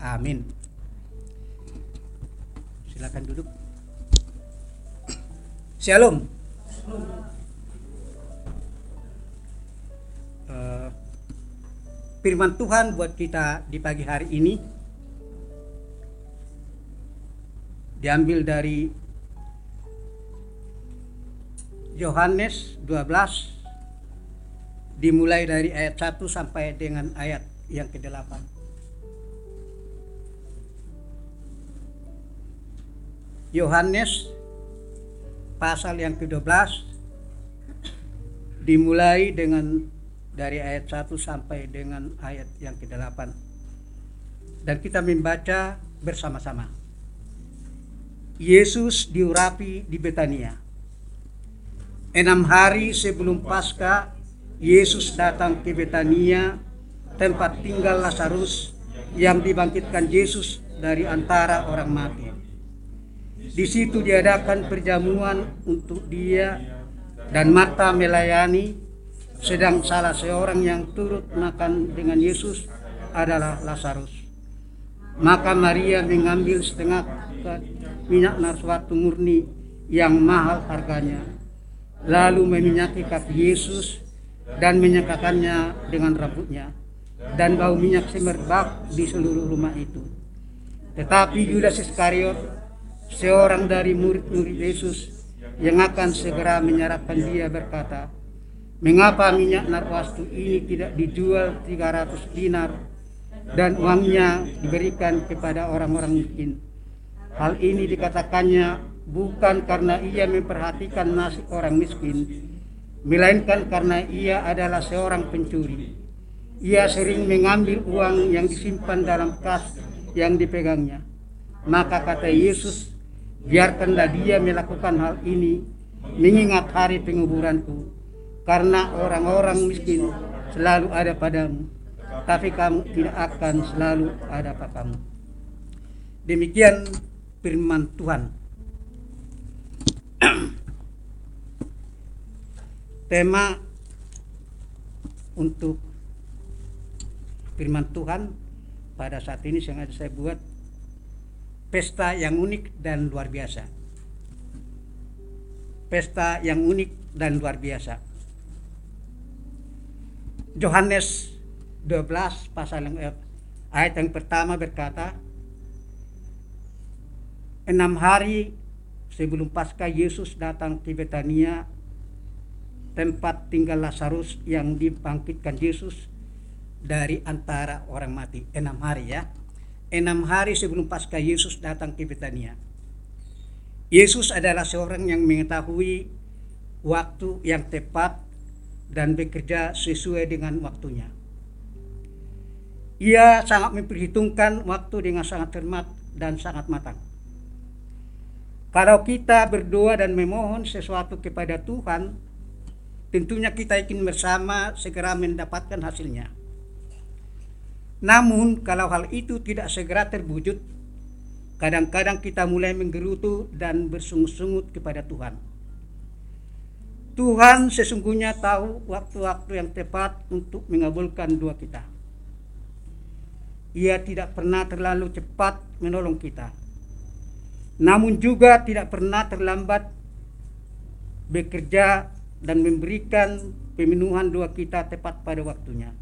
Amin. Silakan duduk. Shalom. Eh, firman Tuhan buat kita di pagi hari ini diambil dari Yohanes 12 dimulai dari ayat 1 sampai dengan ayat yang ke-8. Yohanes pasal yang ke-12 dimulai dengan dari ayat 1 sampai dengan ayat yang ke-8. Dan kita membaca bersama-sama. Yesus diurapi di Betania. Enam hari sebelum Paskah, Yesus datang ke Betania, tempat tinggal Lazarus yang dibangkitkan Yesus dari antara orang mati. Di situ diadakan perjamuan untuk dia dan Marta melayani, sedang salah seorang yang turut makan dengan Yesus adalah Lazarus. Maka Maria mengambil setengah minyak narsuatu murni yang mahal harganya, lalu meminyaki kaki Yesus dan menyekakannya dengan rambutnya, dan bau minyak semerbak di seluruh rumah itu. Tetapi Yudas Iskariot, seorang dari murid-murid Yesus yang akan segera menyerahkan dia berkata, Mengapa minyak narwastu ini tidak dijual 300 dinar dan uangnya diberikan kepada orang-orang miskin? Hal ini dikatakannya bukan karena ia memperhatikan nasib orang miskin, melainkan karena ia adalah seorang pencuri. Ia sering mengambil uang yang disimpan dalam kas yang dipegangnya. Maka kata Yesus, biarkanlah dia melakukan hal ini mengingat hari penguburanku karena orang-orang miskin selalu ada padamu tapi kamu tidak akan selalu ada padamu demikian firman Tuhan. Tema untuk firman Tuhan pada saat ini sengaja saya buat pesta yang unik dan luar biasa. Pesta yang unik dan luar biasa. Yohanes 12 pasal yang eh, ayat yang pertama berkata enam hari sebelum Paskah Yesus datang ke Betania tempat tinggal Lazarus yang dibangkitkan Yesus dari antara orang mati. Enam hari ya enam hari sebelum Paskah Yesus datang ke Betania Yesus adalah seorang yang mengetahui waktu yang tepat dan bekerja sesuai dengan waktunya. Ia sangat memperhitungkan waktu dengan sangat cermat dan sangat matang. Kalau kita berdoa dan memohon sesuatu kepada Tuhan, tentunya kita ingin bersama segera mendapatkan hasilnya. Namun kalau hal itu tidak segera terwujud, kadang-kadang kita mulai menggerutu dan bersungut-sungut kepada Tuhan. Tuhan sesungguhnya tahu waktu-waktu yang tepat untuk mengabulkan doa kita. Ia tidak pernah terlalu cepat menolong kita. Namun juga tidak pernah terlambat bekerja dan memberikan pemenuhan doa kita tepat pada waktunya.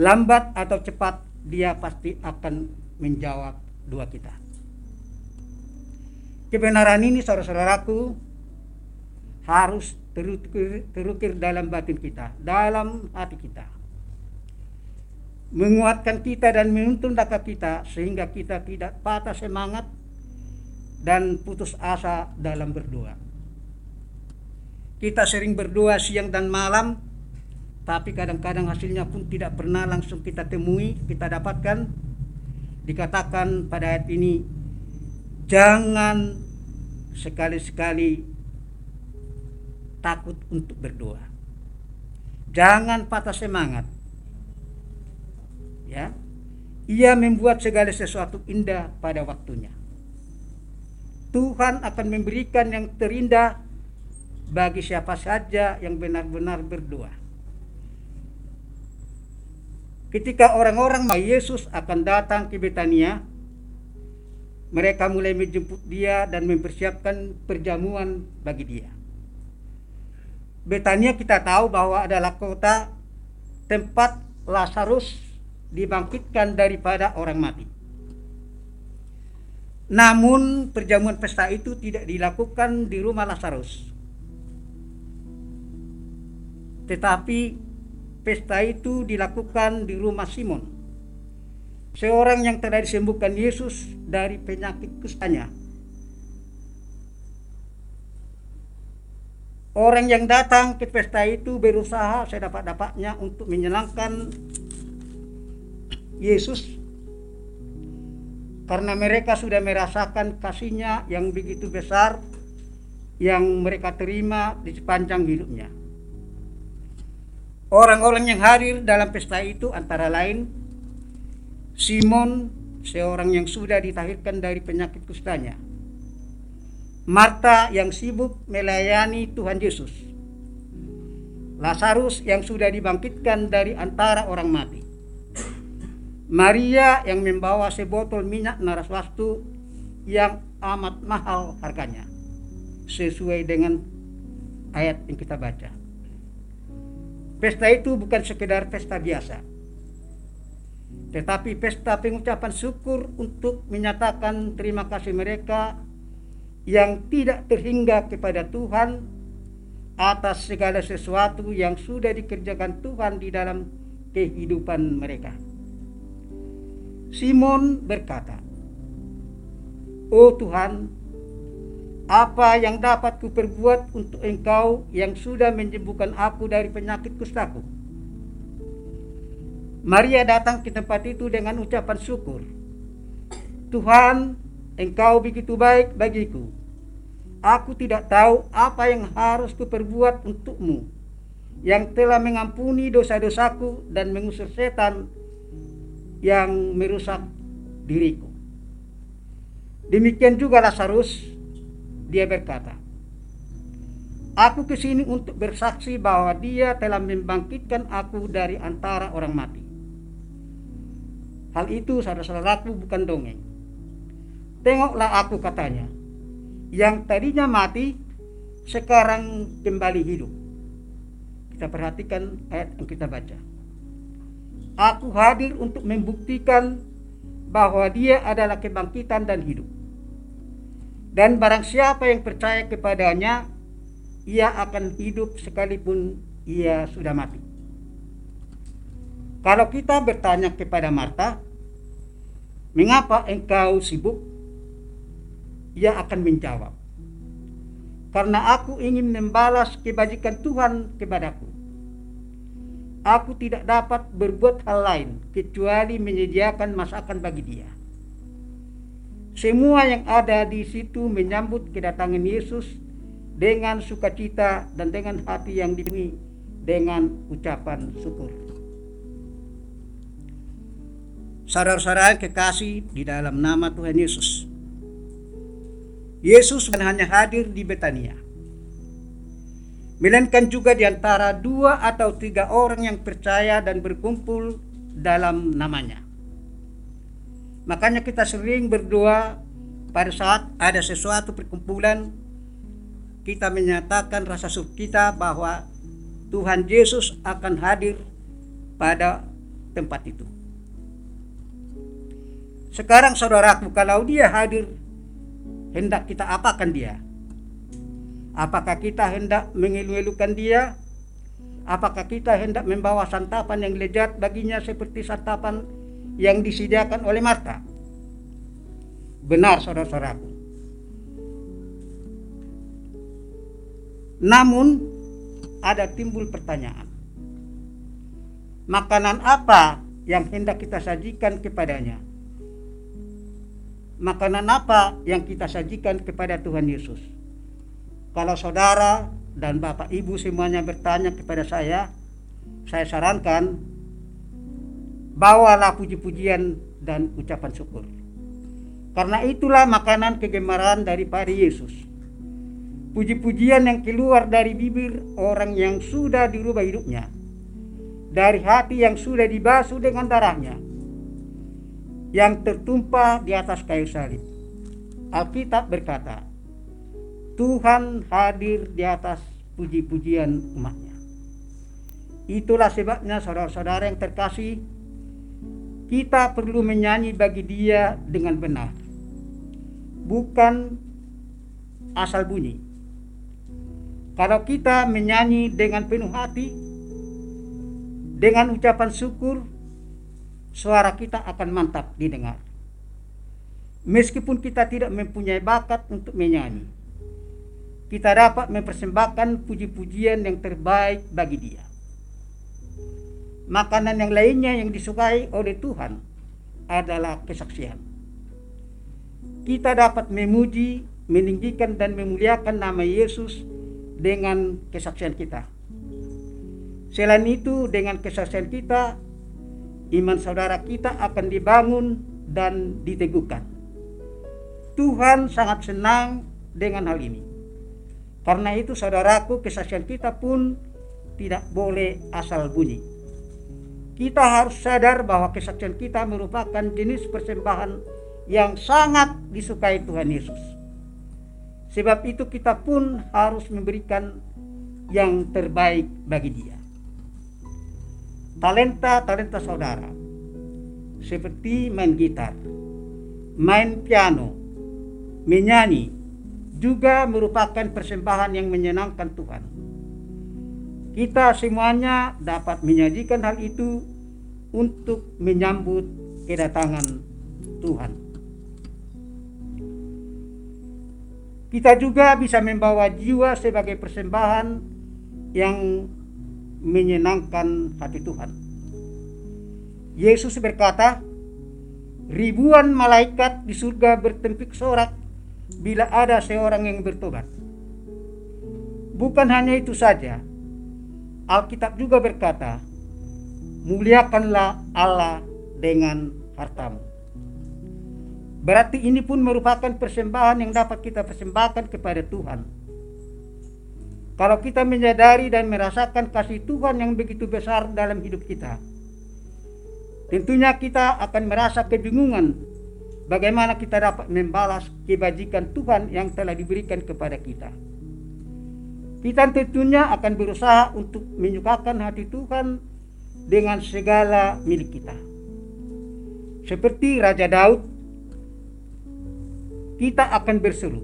Lambat atau cepat dia pasti akan menjawab doa kita. Kebenaran ini saudara-saudaraku harus terukir, terukir dalam batin kita, dalam hati kita. Menguatkan kita dan menuntun daka kita sehingga kita tidak patah semangat dan putus asa dalam berdoa. Kita sering berdoa siang dan malam, tapi kadang-kadang hasilnya pun tidak pernah langsung kita temui, kita dapatkan. Dikatakan pada ayat ini, jangan sekali-sekali takut untuk berdoa. Jangan patah semangat. Ya. Ia membuat segala sesuatu indah pada waktunya. Tuhan akan memberikan yang terindah bagi siapa saja yang benar-benar berdoa. Ketika orang-orang Yesus akan datang ke Betania, mereka mulai menjemput dia dan mempersiapkan perjamuan bagi dia. Betania kita tahu bahwa adalah kota tempat Lazarus dibangkitkan daripada orang mati. Namun perjamuan pesta itu tidak dilakukan di rumah Lazarus. Tetapi pesta itu dilakukan di rumah Simon. Seorang yang telah disembuhkan Yesus dari penyakit kustanya. Orang yang datang ke pesta itu berusaha sedapat-dapatnya untuk menyenangkan Yesus karena mereka sudah merasakan kasihnya yang begitu besar yang mereka terima di sepanjang hidupnya. Orang-orang yang hadir dalam pesta itu antara lain Simon, seorang yang sudah ditahirkan dari penyakit kustanya. Marta yang sibuk melayani Tuhan Yesus. Lazarus yang sudah dibangkitkan dari antara orang mati. Maria yang membawa sebotol minyak naraswastu yang amat mahal harganya sesuai dengan ayat yang kita baca. Pesta itu bukan sekedar pesta biasa, tetapi pesta pengucapan syukur untuk menyatakan terima kasih mereka yang tidak terhingga kepada Tuhan atas segala sesuatu yang sudah dikerjakan Tuhan di dalam kehidupan mereka. Simon berkata, "Oh Tuhan, apa yang dapat kuperbuat untuk Engkau yang sudah menyembuhkan aku dari penyakit kustaku?" Maria datang ke tempat itu dengan ucapan syukur. Tuhan, Engkau begitu baik bagiku. Aku tidak tahu apa yang harus kuperbuat untukmu yang telah mengampuni dosa-dosaku dan mengusir setan yang merusak diriku. Demikian juga Lazarus, dia berkata, Aku ke sini untuk bersaksi bahwa dia telah membangkitkan aku dari antara orang mati. Hal itu saudara-saudaraku bukan dongeng. Tengoklah aku katanya, yang tadinya mati sekarang kembali hidup. Kita perhatikan ayat yang kita baca. Aku hadir untuk membuktikan bahwa dia adalah kebangkitan dan hidup. Dan barang siapa yang percaya kepadanya, ia akan hidup sekalipun ia sudah mati. Kalau kita bertanya kepada Marta, "Mengapa engkau sibuk?" Ia akan menjawab, "Karena aku ingin membalas kebajikan Tuhan kepadaku." Aku tidak dapat berbuat hal lain kecuali menyediakan masakan bagi dia. Semua yang ada di situ menyambut kedatangan Yesus dengan sukacita dan dengan hati yang dipenuhi dengan ucapan syukur. Saudara-saudara kekasih di dalam nama Tuhan Yesus. Yesus bukan hanya hadir di Betania, melainkan juga di antara dua atau tiga orang yang percaya dan berkumpul dalam namanya. Makanya kita sering berdoa pada saat ada sesuatu perkumpulan kita menyatakan rasa syukur kita bahwa Tuhan Yesus akan hadir pada tempat itu. Sekarang saudaraku kalau dia hadir hendak kita apakan dia? Apakah kita hendak mengeluh-elukan dia? Apakah kita hendak membawa santapan yang lezat baginya seperti santapan yang disediakan oleh Marta? Benar saudara-saudaraku. Namun ada timbul pertanyaan. Makanan apa yang hendak kita sajikan kepadanya? Makanan apa yang kita sajikan kepada Tuhan Yesus? Kalau saudara dan bapak ibu semuanya bertanya kepada saya, saya sarankan bawalah puji-pujian dan ucapan syukur. Karena itulah makanan kegemaran daripada Yesus. Puji-pujian yang keluar dari bibir orang yang sudah dirubah hidupnya. dari hati yang sudah dibasuh dengan darahnya yang tertumpah di atas kayu salib. Alkitab berkata, Tuhan hadir di atas puji-pujian umatnya. Itulah sebabnya saudara-saudara yang terkasih, kita perlu menyanyi bagi dia dengan benar. Bukan asal bunyi. Kalau kita menyanyi dengan penuh hati, dengan ucapan syukur, suara kita akan mantap didengar. Meskipun kita tidak mempunyai bakat untuk menyanyi, kita dapat mempersembahkan puji-pujian yang terbaik bagi Dia makanan yang lainnya yang disukai oleh Tuhan adalah kesaksian. Kita dapat memuji, meninggikan dan memuliakan nama Yesus dengan kesaksian kita. Selain itu, dengan kesaksian kita, iman saudara kita akan dibangun dan diteguhkan. Tuhan sangat senang dengan hal ini. Karena itu saudaraku kesaksian kita pun tidak boleh asal bunyi kita harus sadar bahwa kesaksian kita merupakan jenis persembahan yang sangat disukai Tuhan Yesus. Sebab itu kita pun harus memberikan yang terbaik bagi dia. Talenta-talenta saudara seperti main gitar, main piano, menyanyi juga merupakan persembahan yang menyenangkan Tuhan. Kita semuanya dapat menyajikan hal itu untuk menyambut kedatangan Tuhan. Kita juga bisa membawa jiwa sebagai persembahan yang menyenangkan hati Tuhan. Yesus berkata, ribuan malaikat di surga bertempik sorak bila ada seorang yang bertobat. Bukan hanya itu saja, Alkitab juga berkata, muliakanlah Allah dengan hartamu. Berarti ini pun merupakan persembahan yang dapat kita persembahkan kepada Tuhan. Kalau kita menyadari dan merasakan kasih Tuhan yang begitu besar dalam hidup kita, tentunya kita akan merasa kebingungan bagaimana kita dapat membalas kebajikan Tuhan yang telah diberikan kepada kita. Kita tentunya akan berusaha untuk menyukakan hati Tuhan dengan segala milik kita. Seperti Raja Daud, kita akan berseru,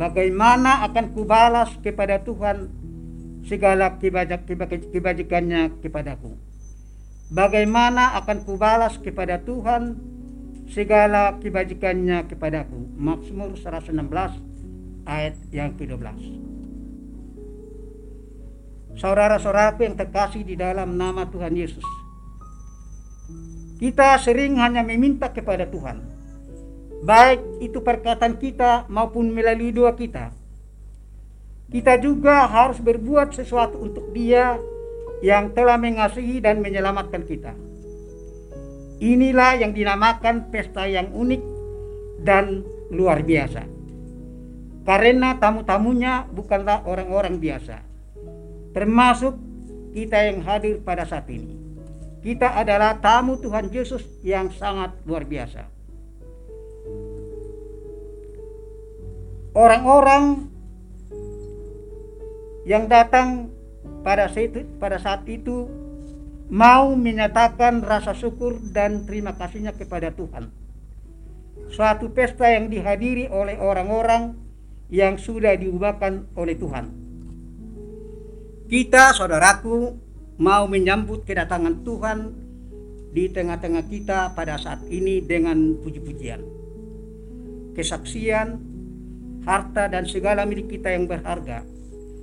bagaimana akan kubalas kepada Tuhan segala kebajikannya kepadaku. Bagaimana akan kubalas kepada Tuhan segala kebajikannya kepadaku. Mazmur 116 ayat yang ke-12. Saudara-saudaraku yang terkasih di dalam nama Tuhan Yesus. Kita sering hanya meminta kepada Tuhan. Baik itu perkataan kita maupun melalui doa kita. Kita juga harus berbuat sesuatu untuk dia yang telah mengasihi dan menyelamatkan kita. Inilah yang dinamakan pesta yang unik dan luar biasa. Karena tamu-tamunya bukanlah orang-orang biasa termasuk kita yang hadir pada saat ini. Kita adalah tamu Tuhan Yesus yang sangat luar biasa. Orang-orang yang datang pada saat, itu mau menyatakan rasa syukur dan terima kasihnya kepada Tuhan. Suatu pesta yang dihadiri oleh orang-orang yang sudah diubahkan oleh Tuhan. Kita, saudaraku, mau menyambut kedatangan Tuhan di tengah-tengah kita pada saat ini dengan puji-pujian. Kesaksian, harta dan segala milik kita yang berharga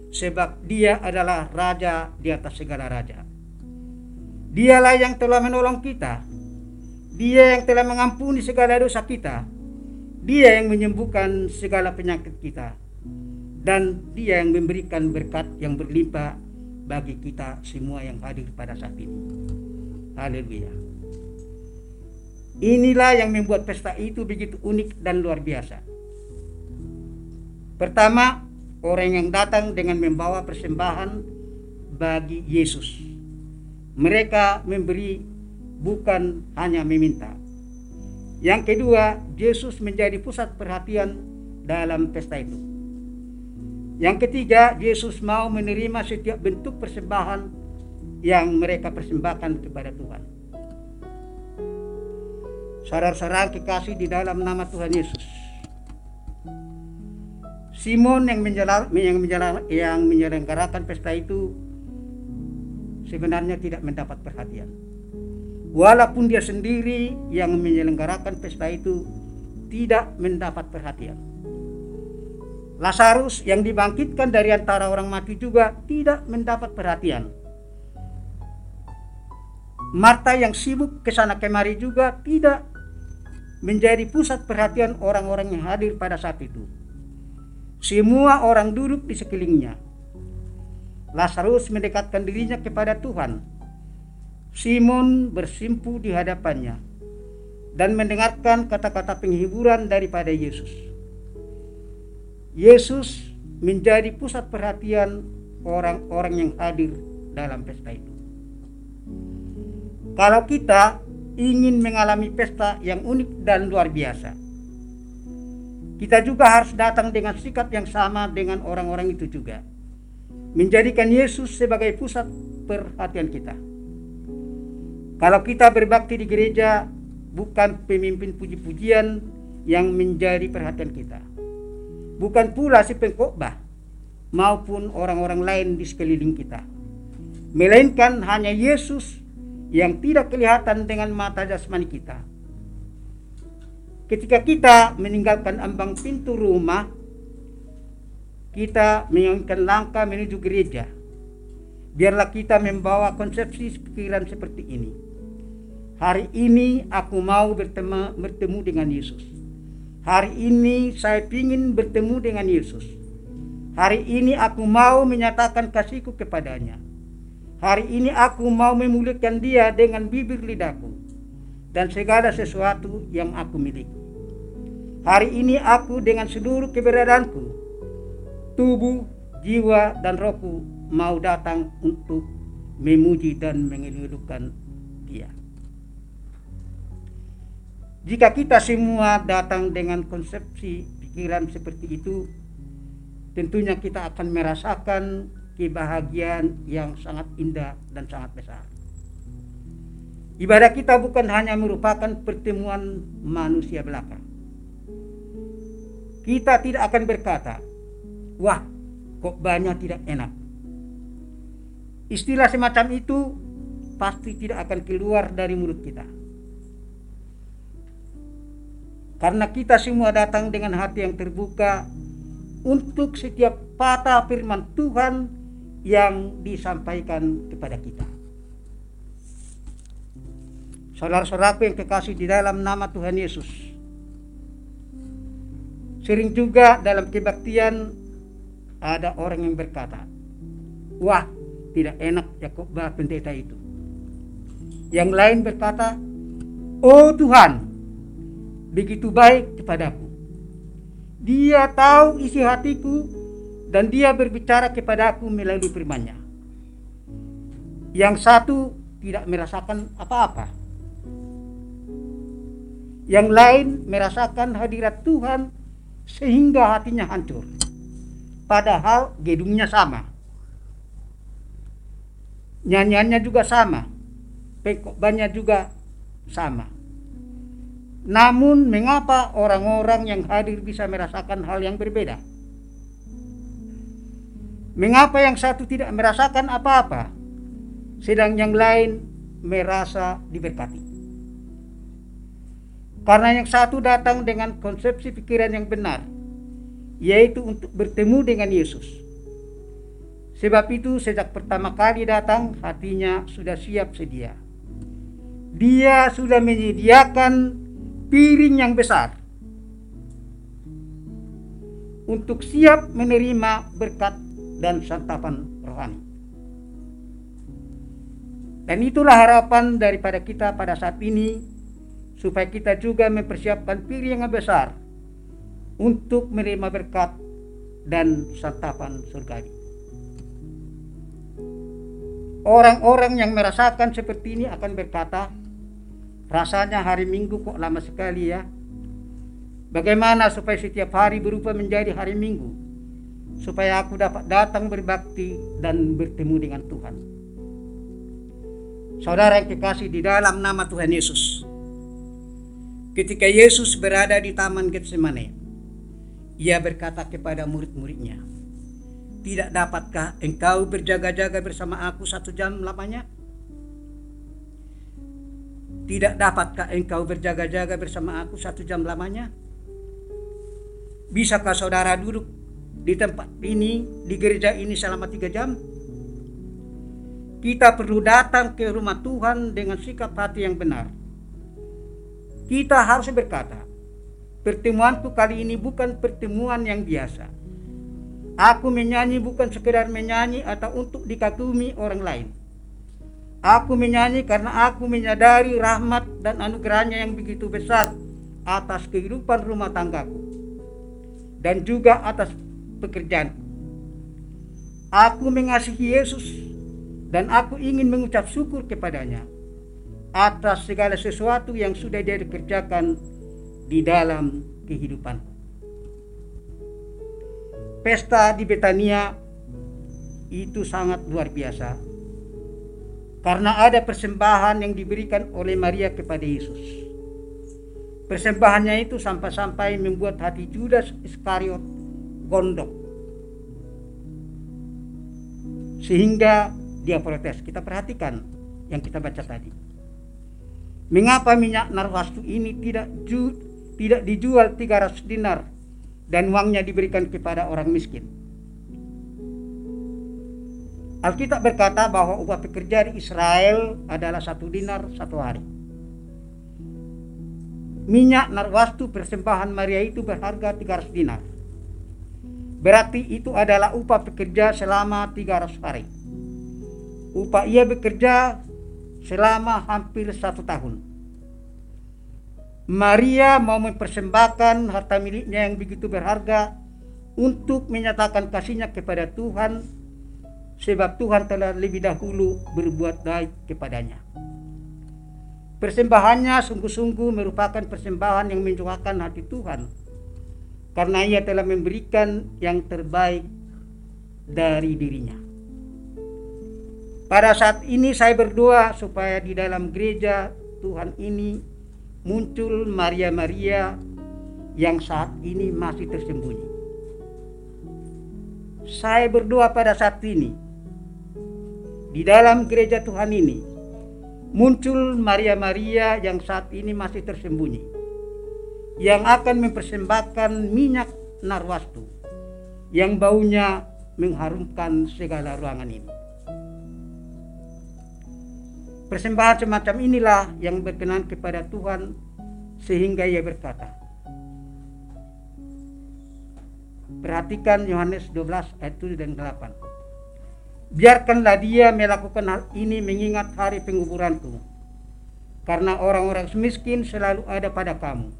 sebab dia adalah raja di atas segala raja. Dialah yang telah menolong kita. Dia yang telah mengampuni segala dosa kita. Dia yang menyembuhkan segala penyakit kita dan dia yang memberikan berkat yang berlimpah bagi kita semua yang hadir pada saat ini. Haleluya. Inilah yang membuat pesta itu begitu unik dan luar biasa. Pertama, orang yang datang dengan membawa persembahan bagi Yesus. Mereka memberi bukan hanya meminta. Yang kedua, Yesus menjadi pusat perhatian dalam pesta itu. Yang ketiga, Yesus mau menerima setiap bentuk persembahan yang mereka persembahkan kepada Tuhan. Saudara-saudara kekasih di dalam nama Tuhan Yesus. Simon yang, menjelar, yang, yang menyelenggarakan pesta itu sebenarnya tidak mendapat perhatian. Walaupun dia sendiri yang menyelenggarakan pesta itu tidak mendapat perhatian. Lazarus yang dibangkitkan dari antara orang mati juga tidak mendapat perhatian. Marta yang sibuk ke sana kemari juga tidak menjadi pusat perhatian orang-orang yang hadir pada saat itu. Semua orang duduk di sekelilingnya. Lazarus mendekatkan dirinya kepada Tuhan. Simon bersimpu di hadapannya dan mendengarkan kata-kata penghiburan daripada Yesus. Yesus menjadi pusat perhatian orang-orang yang hadir dalam pesta itu. Kalau kita ingin mengalami pesta yang unik dan luar biasa, kita juga harus datang dengan sikap yang sama dengan orang-orang itu juga. Menjadikan Yesus sebagai pusat perhatian kita. Kalau kita berbakti di gereja, bukan pemimpin puji-pujian yang menjadi perhatian kita bukan pula si pengkhotbah maupun orang-orang lain di sekeliling kita. Melainkan hanya Yesus yang tidak kelihatan dengan mata jasmani kita. Ketika kita meninggalkan ambang pintu rumah, kita menginginkan langkah menuju gereja. Biarlah kita membawa konsepsi pikiran seperti ini. Hari ini aku mau bertemu, bertemu dengan Yesus Hari ini saya ingin bertemu dengan Yesus. Hari ini aku mau menyatakan kasihku kepadanya. Hari ini aku mau memuliakan dia dengan bibir lidahku dan segala sesuatu yang aku miliki. Hari ini aku dengan seluruh keberadaanku, tubuh, jiwa, dan rohku mau datang untuk memuji dan mengeluhkan Jika kita semua datang dengan konsepsi pikiran seperti itu, tentunya kita akan merasakan kebahagiaan yang sangat indah dan sangat besar. Ibadah kita bukan hanya merupakan pertemuan manusia belaka. Kita tidak akan berkata, "Wah, kok banyak tidak enak." Istilah semacam itu pasti tidak akan keluar dari mulut kita karena kita semua datang dengan hati yang terbuka untuk setiap patah firman Tuhan yang disampaikan kepada kita. Saudara-saudaraku yang kekasih di dalam nama Tuhan Yesus. Sering juga dalam kebaktian ada orang yang berkata, Wah, tidak enak Yakub pendeta itu. Yang lain berkata, Oh Tuhan, begitu baik kepadaku. Dia tahu isi hatiku dan dia berbicara kepadaku melalui firman-Nya. Yang satu tidak merasakan apa-apa. Yang lain merasakan hadirat Tuhan sehingga hatinya hancur. Padahal gedungnya sama. Nyanyiannya juga sama. Pekotbannya juga sama namun mengapa orang-orang yang hadir bisa merasakan hal yang berbeda? Mengapa yang satu tidak merasakan apa-apa, sedang yang lain merasa diberkati? Karena yang satu datang dengan konsepsi pikiran yang benar, yaitu untuk bertemu dengan Yesus. Sebab itu sejak pertama kali datang hatinya sudah siap sedia. Dia sudah menyediakan piring yang besar untuk siap menerima berkat dan santapan rohani. Dan itulah harapan daripada kita pada saat ini supaya kita juga mempersiapkan piring yang besar untuk menerima berkat dan santapan surgawi. Orang-orang yang merasakan seperti ini akan berkata, rasanya hari Minggu kok lama sekali ya. Bagaimana supaya setiap hari berubah menjadi hari Minggu? Supaya aku dapat datang berbakti dan bertemu dengan Tuhan. Saudara yang kekasih di dalam nama Tuhan Yesus. Ketika Yesus berada di Taman Getsemane, ia berkata kepada murid-muridnya, tidak dapatkah engkau berjaga-jaga bersama aku satu jam lamanya? Tidak dapatkah engkau berjaga-jaga bersama aku satu jam lamanya? Bisakah saudara duduk di tempat ini, di gereja ini selama tiga jam? Kita perlu datang ke rumah Tuhan dengan sikap hati yang benar. Kita harus berkata, pertemuanku kali ini bukan pertemuan yang biasa Aku menyanyi bukan sekedar menyanyi atau untuk dikagumi orang lain. Aku menyanyi karena aku menyadari rahmat dan anugerahnya yang begitu besar atas kehidupan rumah tanggaku dan juga atas pekerjaan. Aku mengasihi Yesus dan aku ingin mengucap syukur kepadanya atas segala sesuatu yang sudah dia kerjakan di dalam kehidupanku pesta di Betania itu sangat luar biasa karena ada persembahan yang diberikan oleh Maria kepada Yesus. Persembahannya itu sampai-sampai membuat hati Judas Iskariot gondok. Sehingga dia protes. Kita perhatikan yang kita baca tadi. Mengapa minyak narwastu ini tidak ju, tidak dijual 300 dinar dan uangnya diberikan kepada orang miskin. Alkitab berkata bahwa upah pekerja di Israel adalah satu dinar satu hari. Minyak narwastu persembahan Maria itu berharga 300 dinar. Berarti itu adalah upah pekerja selama 300 hari. Upah ia bekerja selama hampir satu tahun. Maria mau mempersembahkan harta miliknya yang begitu berharga untuk menyatakan kasihnya kepada Tuhan sebab Tuhan telah lebih dahulu berbuat baik kepadanya. Persembahannya sungguh-sungguh merupakan persembahan yang mencuahkan hati Tuhan karena ia telah memberikan yang terbaik dari dirinya. Pada saat ini saya berdoa supaya di dalam gereja Tuhan ini muncul Maria-Maria yang saat ini masih tersembunyi. Saya berdoa pada saat ini di dalam gereja Tuhan ini muncul Maria-Maria yang saat ini masih tersembunyi yang akan mempersembahkan minyak narwastu yang baunya mengharumkan segala ruangan ini. Persembahan semacam inilah yang berkenan kepada Tuhan sehingga ia berkata. Perhatikan Yohanes 12 ayat 7 dan 8. Biarkanlah dia melakukan hal ini mengingat hari penguburanku. Karena orang-orang miskin selalu ada pada kamu.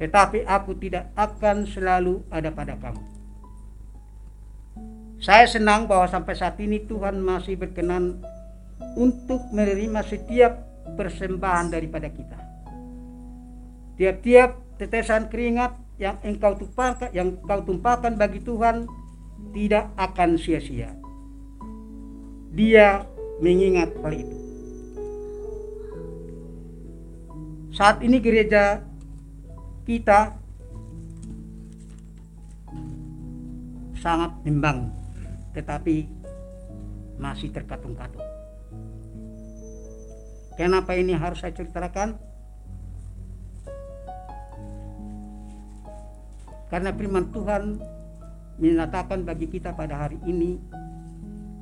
Tetapi aku tidak akan selalu ada pada kamu. Saya senang bahwa sampai saat ini Tuhan masih berkenan untuk menerima setiap persembahan daripada kita. Tiap-tiap tetesan keringat yang engkau tumpahkan, yang kau tumpahkan bagi Tuhan tidak akan sia-sia. Dia mengingat hal itu. Saat ini gereja kita sangat bimbang, tetapi masih terkatung-katung. Kenapa ini harus saya ceritakan? Karena firman Tuhan menyatakan bagi kita pada hari ini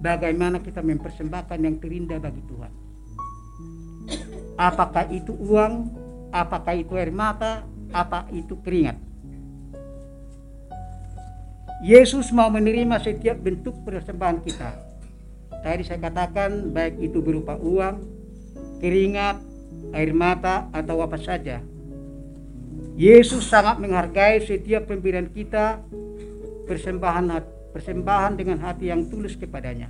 bagaimana kita mempersembahkan yang terindah bagi Tuhan. Apakah itu uang, apakah itu air mata, apa itu keringat. Yesus mau menerima setiap bentuk persembahan kita. Tadi saya katakan baik itu berupa uang, keringat, air mata, atau apa saja. Yesus sangat menghargai setiap pemberian kita, persembahan persembahan dengan hati yang tulus kepadanya.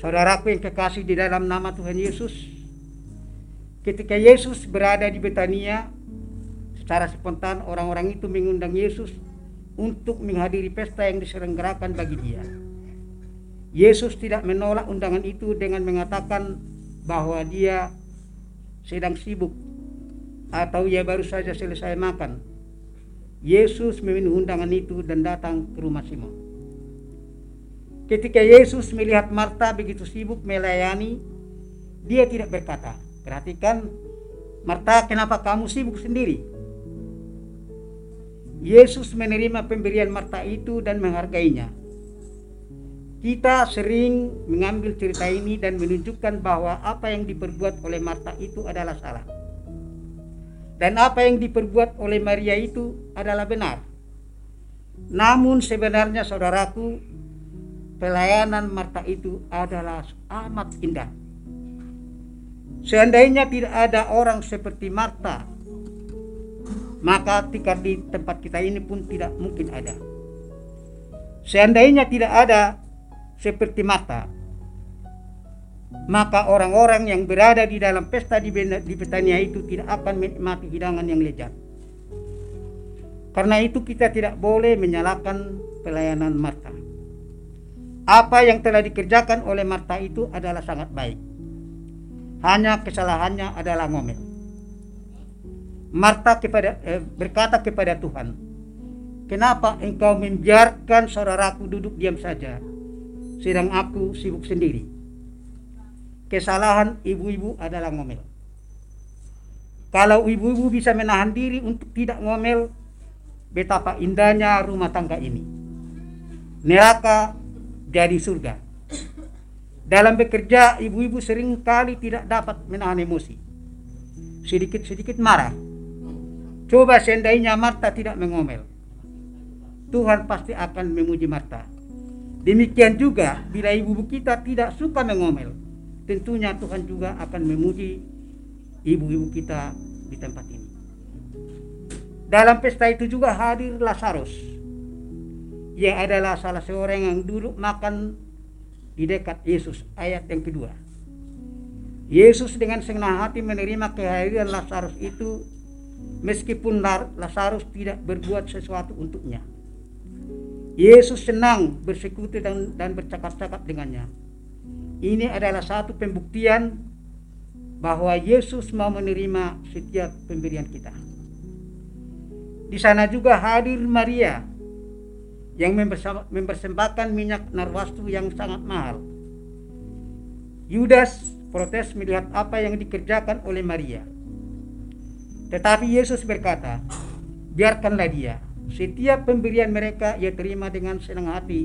Saudaraku yang kekasih di dalam nama Tuhan Yesus, ketika Yesus berada di Betania, secara spontan orang-orang itu mengundang Yesus untuk menghadiri pesta yang diselenggarakan bagi dia. Yesus tidak menolak undangan itu dengan mengatakan bahwa dia sedang sibuk atau ia baru saja selesai makan. Yesus memenuhi undangan itu dan datang ke rumah Simon. Ketika Yesus melihat Marta begitu sibuk melayani, dia tidak berkata, perhatikan Marta kenapa kamu sibuk sendiri? Yesus menerima pemberian Marta itu dan menghargainya. Kita sering mengambil cerita ini dan menunjukkan bahwa apa yang diperbuat oleh Marta itu adalah salah. Dan apa yang diperbuat oleh Maria itu adalah benar. Namun sebenarnya saudaraku, pelayanan Marta itu adalah amat indah. Seandainya tidak ada orang seperti Marta, maka tikar di tempat kita ini pun tidak mungkin ada. Seandainya tidak ada seperti Marta, maka orang-orang yang berada di dalam pesta di, di Betania itu tidak akan menikmati hidangan yang lezat. Karena itu kita tidak boleh menyalahkan pelayanan Marta. Apa yang telah dikerjakan oleh Marta itu adalah sangat baik. Hanya kesalahannya adalah ngomel. Marta kepada, eh, berkata kepada Tuhan, Kenapa engkau membiarkan saudaraku duduk diam saja, sedang aku sibuk sendiri? Kesalahan ibu-ibu adalah ngomel. Kalau ibu-ibu bisa menahan diri untuk tidak ngomel, betapa indahnya rumah tangga ini. Neraka jadi surga. Dalam bekerja, ibu-ibu sering kali tidak dapat menahan emosi. Sedikit-sedikit marah. Coba seandainya Marta tidak mengomel. Tuhan pasti akan memuji Marta. Demikian juga bila ibu-ibu kita tidak suka mengomel. Tentunya Tuhan juga akan memuji ibu-ibu kita di tempat ini. Dalam pesta itu juga hadir Lazarus yang adalah salah seorang yang duduk makan di dekat Yesus. Ayat yang kedua. Yesus dengan senang hati menerima kehadiran Lazarus itu meskipun Lazarus tidak berbuat sesuatu untuknya. Yesus senang bersekutu dan, dan bercakap-cakap dengannya. Ini adalah satu pembuktian bahwa Yesus mau menerima setiap pemberian kita. Di sana juga hadir Maria yang mempersembahkan minyak narwastu yang sangat mahal. Yudas protes melihat apa yang dikerjakan oleh Maria. Tetapi Yesus berkata, biarkanlah dia. Setiap pemberian mereka ia terima dengan senang hati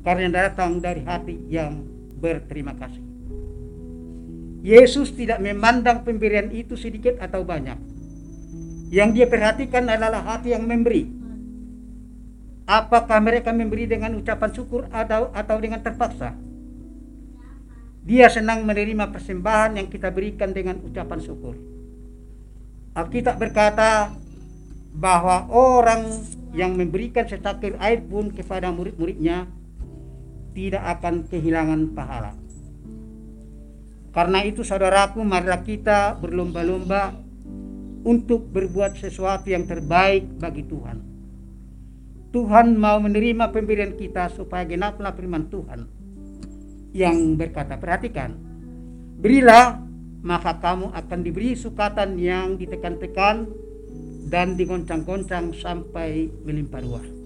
karena datang dari hati yang berterima kasih. Yesus tidak memandang pemberian itu sedikit atau banyak. Yang dia perhatikan adalah hati yang memberi Apakah mereka memberi dengan ucapan syukur atau atau dengan terpaksa? Dia senang menerima persembahan yang kita berikan dengan ucapan syukur. Alkitab berkata bahwa orang yang memberikan secangkir air pun kepada murid-muridnya tidak akan kehilangan pahala. Karena itu saudaraku marilah kita berlomba-lomba untuk berbuat sesuatu yang terbaik bagi Tuhan Tuhan mau menerima pemberian kita supaya genaplah firman Tuhan yang berkata, perhatikan, berilah maka kamu akan diberi sukatan yang ditekan-tekan dan digoncang-goncang sampai melimpah ruah.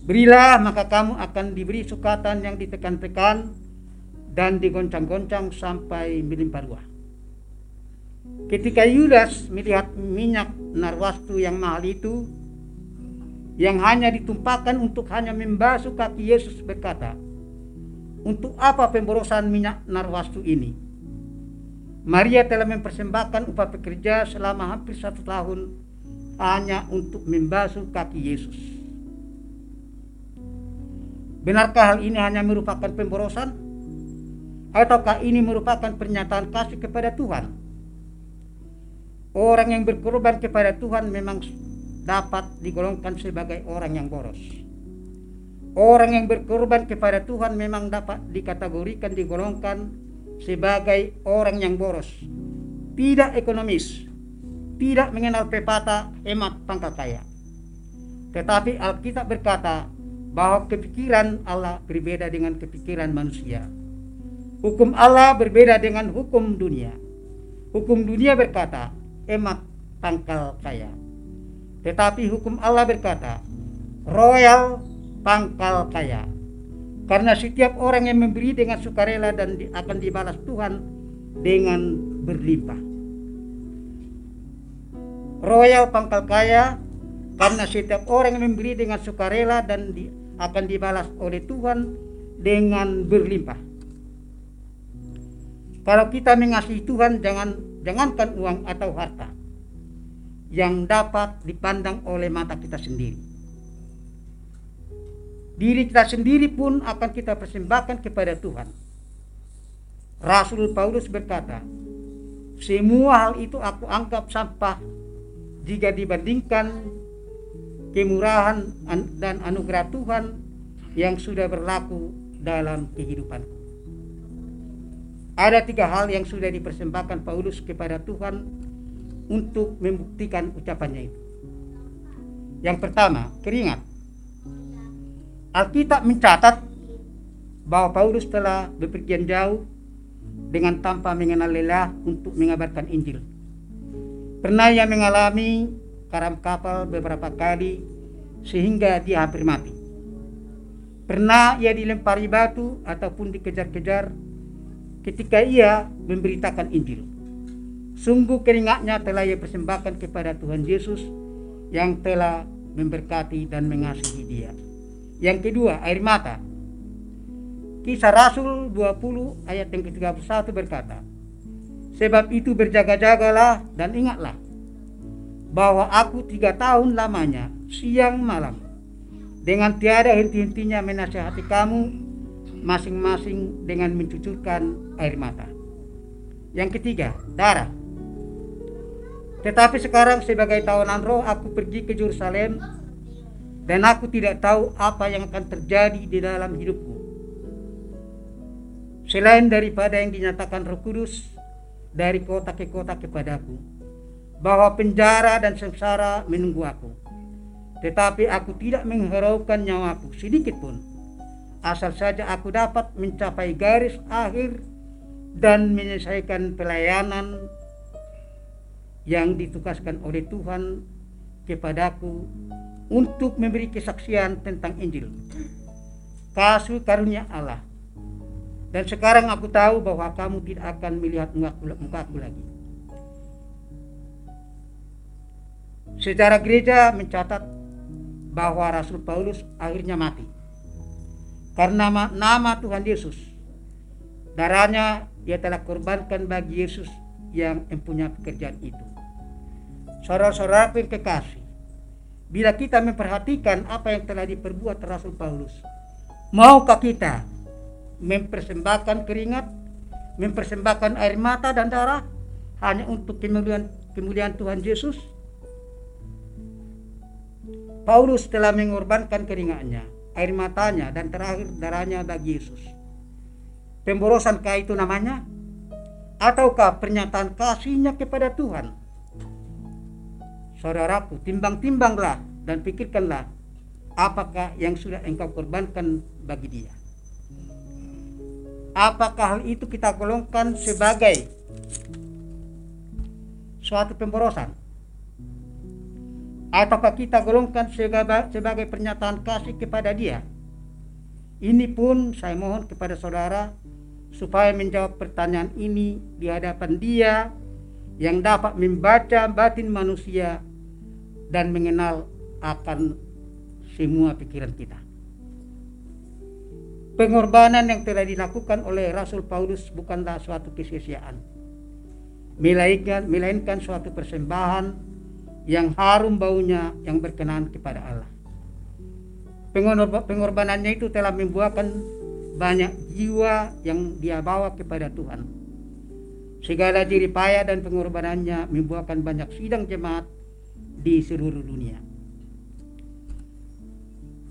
Berilah maka kamu akan diberi sukatan yang ditekan-tekan dan digoncang-goncang sampai melimpah ruah. Ketika Yudas melihat minyak narwastu yang mahal itu, yang hanya ditumpahkan untuk hanya membasuh kaki Yesus berkata, untuk apa pemborosan minyak narwastu ini? Maria telah mempersembahkan upah pekerja selama hampir satu tahun hanya untuk membasuh kaki Yesus. Benarkah hal ini hanya merupakan pemborosan? Ataukah ini merupakan pernyataan kasih kepada Tuhan? Orang yang berkorban kepada Tuhan memang dapat digolongkan sebagai orang yang boros. orang yang berkorban kepada Tuhan memang dapat dikategorikan digolongkan sebagai orang yang boros, tidak ekonomis, tidak mengenal pepatah hemat pangkal kaya. Tetapi Alkitab berkata bahwa kepikiran Allah berbeda dengan kepikiran manusia. Hukum Allah berbeda dengan hukum dunia. Hukum dunia berkata, hemat pangkal kaya. Tetapi hukum Allah berkata, royal pangkal kaya. Karena setiap orang yang memberi dengan sukarela dan akan dibalas Tuhan dengan berlimpah. Royal pangkal kaya karena setiap orang yang memberi dengan sukarela dan di, akan dibalas oleh Tuhan dengan berlimpah. Kalau kita mengasihi Tuhan jangan jangankan uang atau harta yang dapat dipandang oleh mata kita sendiri. Diri kita sendiri pun akan kita persembahkan kepada Tuhan. Rasul Paulus berkata, semua hal itu aku anggap sampah jika dibandingkan kemurahan dan anugerah Tuhan yang sudah berlaku dalam kehidupanku. Ada tiga hal yang sudah dipersembahkan Paulus kepada Tuhan untuk membuktikan ucapannya itu. Yang pertama, keringat. Alkitab mencatat bahwa Paulus telah bepergian jauh dengan tanpa mengenal lelah untuk mengabarkan Injil. Pernah ia mengalami karam kapal beberapa kali sehingga dia hampir mati. Pernah ia dilempari batu ataupun dikejar-kejar ketika ia memberitakan Injil. Sungguh keringatnya telah ia persembahkan kepada Tuhan Yesus yang telah memberkati dan mengasihi dia. Yang kedua, air mata. Kisah Rasul 20 ayat yang ke-31 berkata, Sebab itu berjaga-jagalah dan ingatlah bahwa aku tiga tahun lamanya siang malam dengan tiada henti-hentinya menasihati kamu masing-masing dengan mencucurkan air mata. Yang ketiga, darah. Tetapi sekarang sebagai tawanan roh aku pergi ke Yerusalem dan aku tidak tahu apa yang akan terjadi di dalam hidupku. Selain daripada yang dinyatakan Roh Kudus dari kota ke kota kepadaku, bahwa penjara dan sengsara menunggu aku. Tetapi aku tidak mengharaukan nyawaku sedikit pun asal saja aku dapat mencapai garis akhir dan menyelesaikan pelayanan yang ditugaskan oleh Tuhan kepadaku untuk memberi kesaksian tentang Injil. Kasih karunia Allah. Dan sekarang aku tahu bahwa kamu tidak akan melihat mukaku lagi. Secara gereja mencatat bahwa Rasul Paulus akhirnya mati karena nama Tuhan Yesus. Darahnya dia telah korbankan bagi Yesus yang mempunyai pekerjaan itu. Saudara-saudara kekasih, bila kita memperhatikan apa yang telah diperbuat Rasul Paulus, maukah kita mempersembahkan keringat, mempersembahkan air mata dan darah hanya untuk kemuliaan kemuliaan Tuhan Yesus? Paulus telah mengorbankan keringatnya air matanya dan terakhir darahnya bagi Yesus. Pemborosan kah itu namanya? Ataukah pernyataan kasihnya kepada Tuhan? Saudaraku, timbang-timbanglah dan pikirkanlah apakah yang sudah engkau korbankan bagi dia. Apakah hal itu kita golongkan sebagai suatu pemborosan? Ataukah kita golongkan sebagai pernyataan kasih kepada dia ini pun saya mohon kepada saudara supaya menjawab pertanyaan ini di hadapan dia yang dapat membaca batin manusia dan mengenal akan semua pikiran kita. Pengorbanan yang telah dilakukan oleh Rasul Paulus bukanlah suatu kesia-siaan. Melainkan, melainkan suatu persembahan yang harum baunya yang berkenan kepada Allah. Pengorbanannya itu telah membuahkan banyak jiwa yang dia bawa kepada Tuhan. Segala diri payah dan pengorbanannya membuahkan banyak sidang jemaat di seluruh dunia.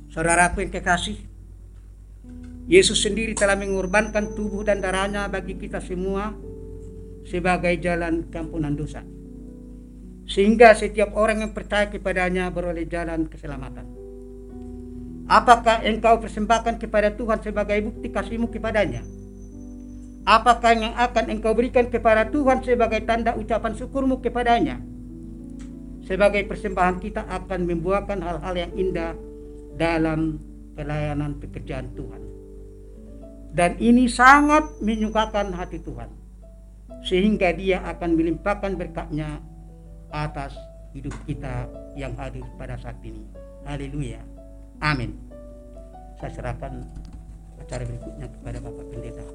Saudaraku yang kekasih, Yesus sendiri telah mengorbankan tubuh dan darahnya bagi kita semua sebagai jalan kampunan dosa. Sehingga setiap orang yang percaya kepadanya beroleh jalan keselamatan. Apakah engkau persembahkan kepada Tuhan sebagai bukti kasihmu kepadanya? Apakah yang akan engkau berikan kepada Tuhan sebagai tanda ucapan syukurmu kepadanya? Sebagai persembahan kita akan membuahkan hal-hal yang indah dalam pelayanan pekerjaan Tuhan. Dan ini sangat menyukakan hati Tuhan. Sehingga dia akan melimpahkan berkatnya atas hidup kita yang hadir pada saat ini. Haleluya. Amin. Saya serahkan acara berikutnya kepada Bapak Pendeta.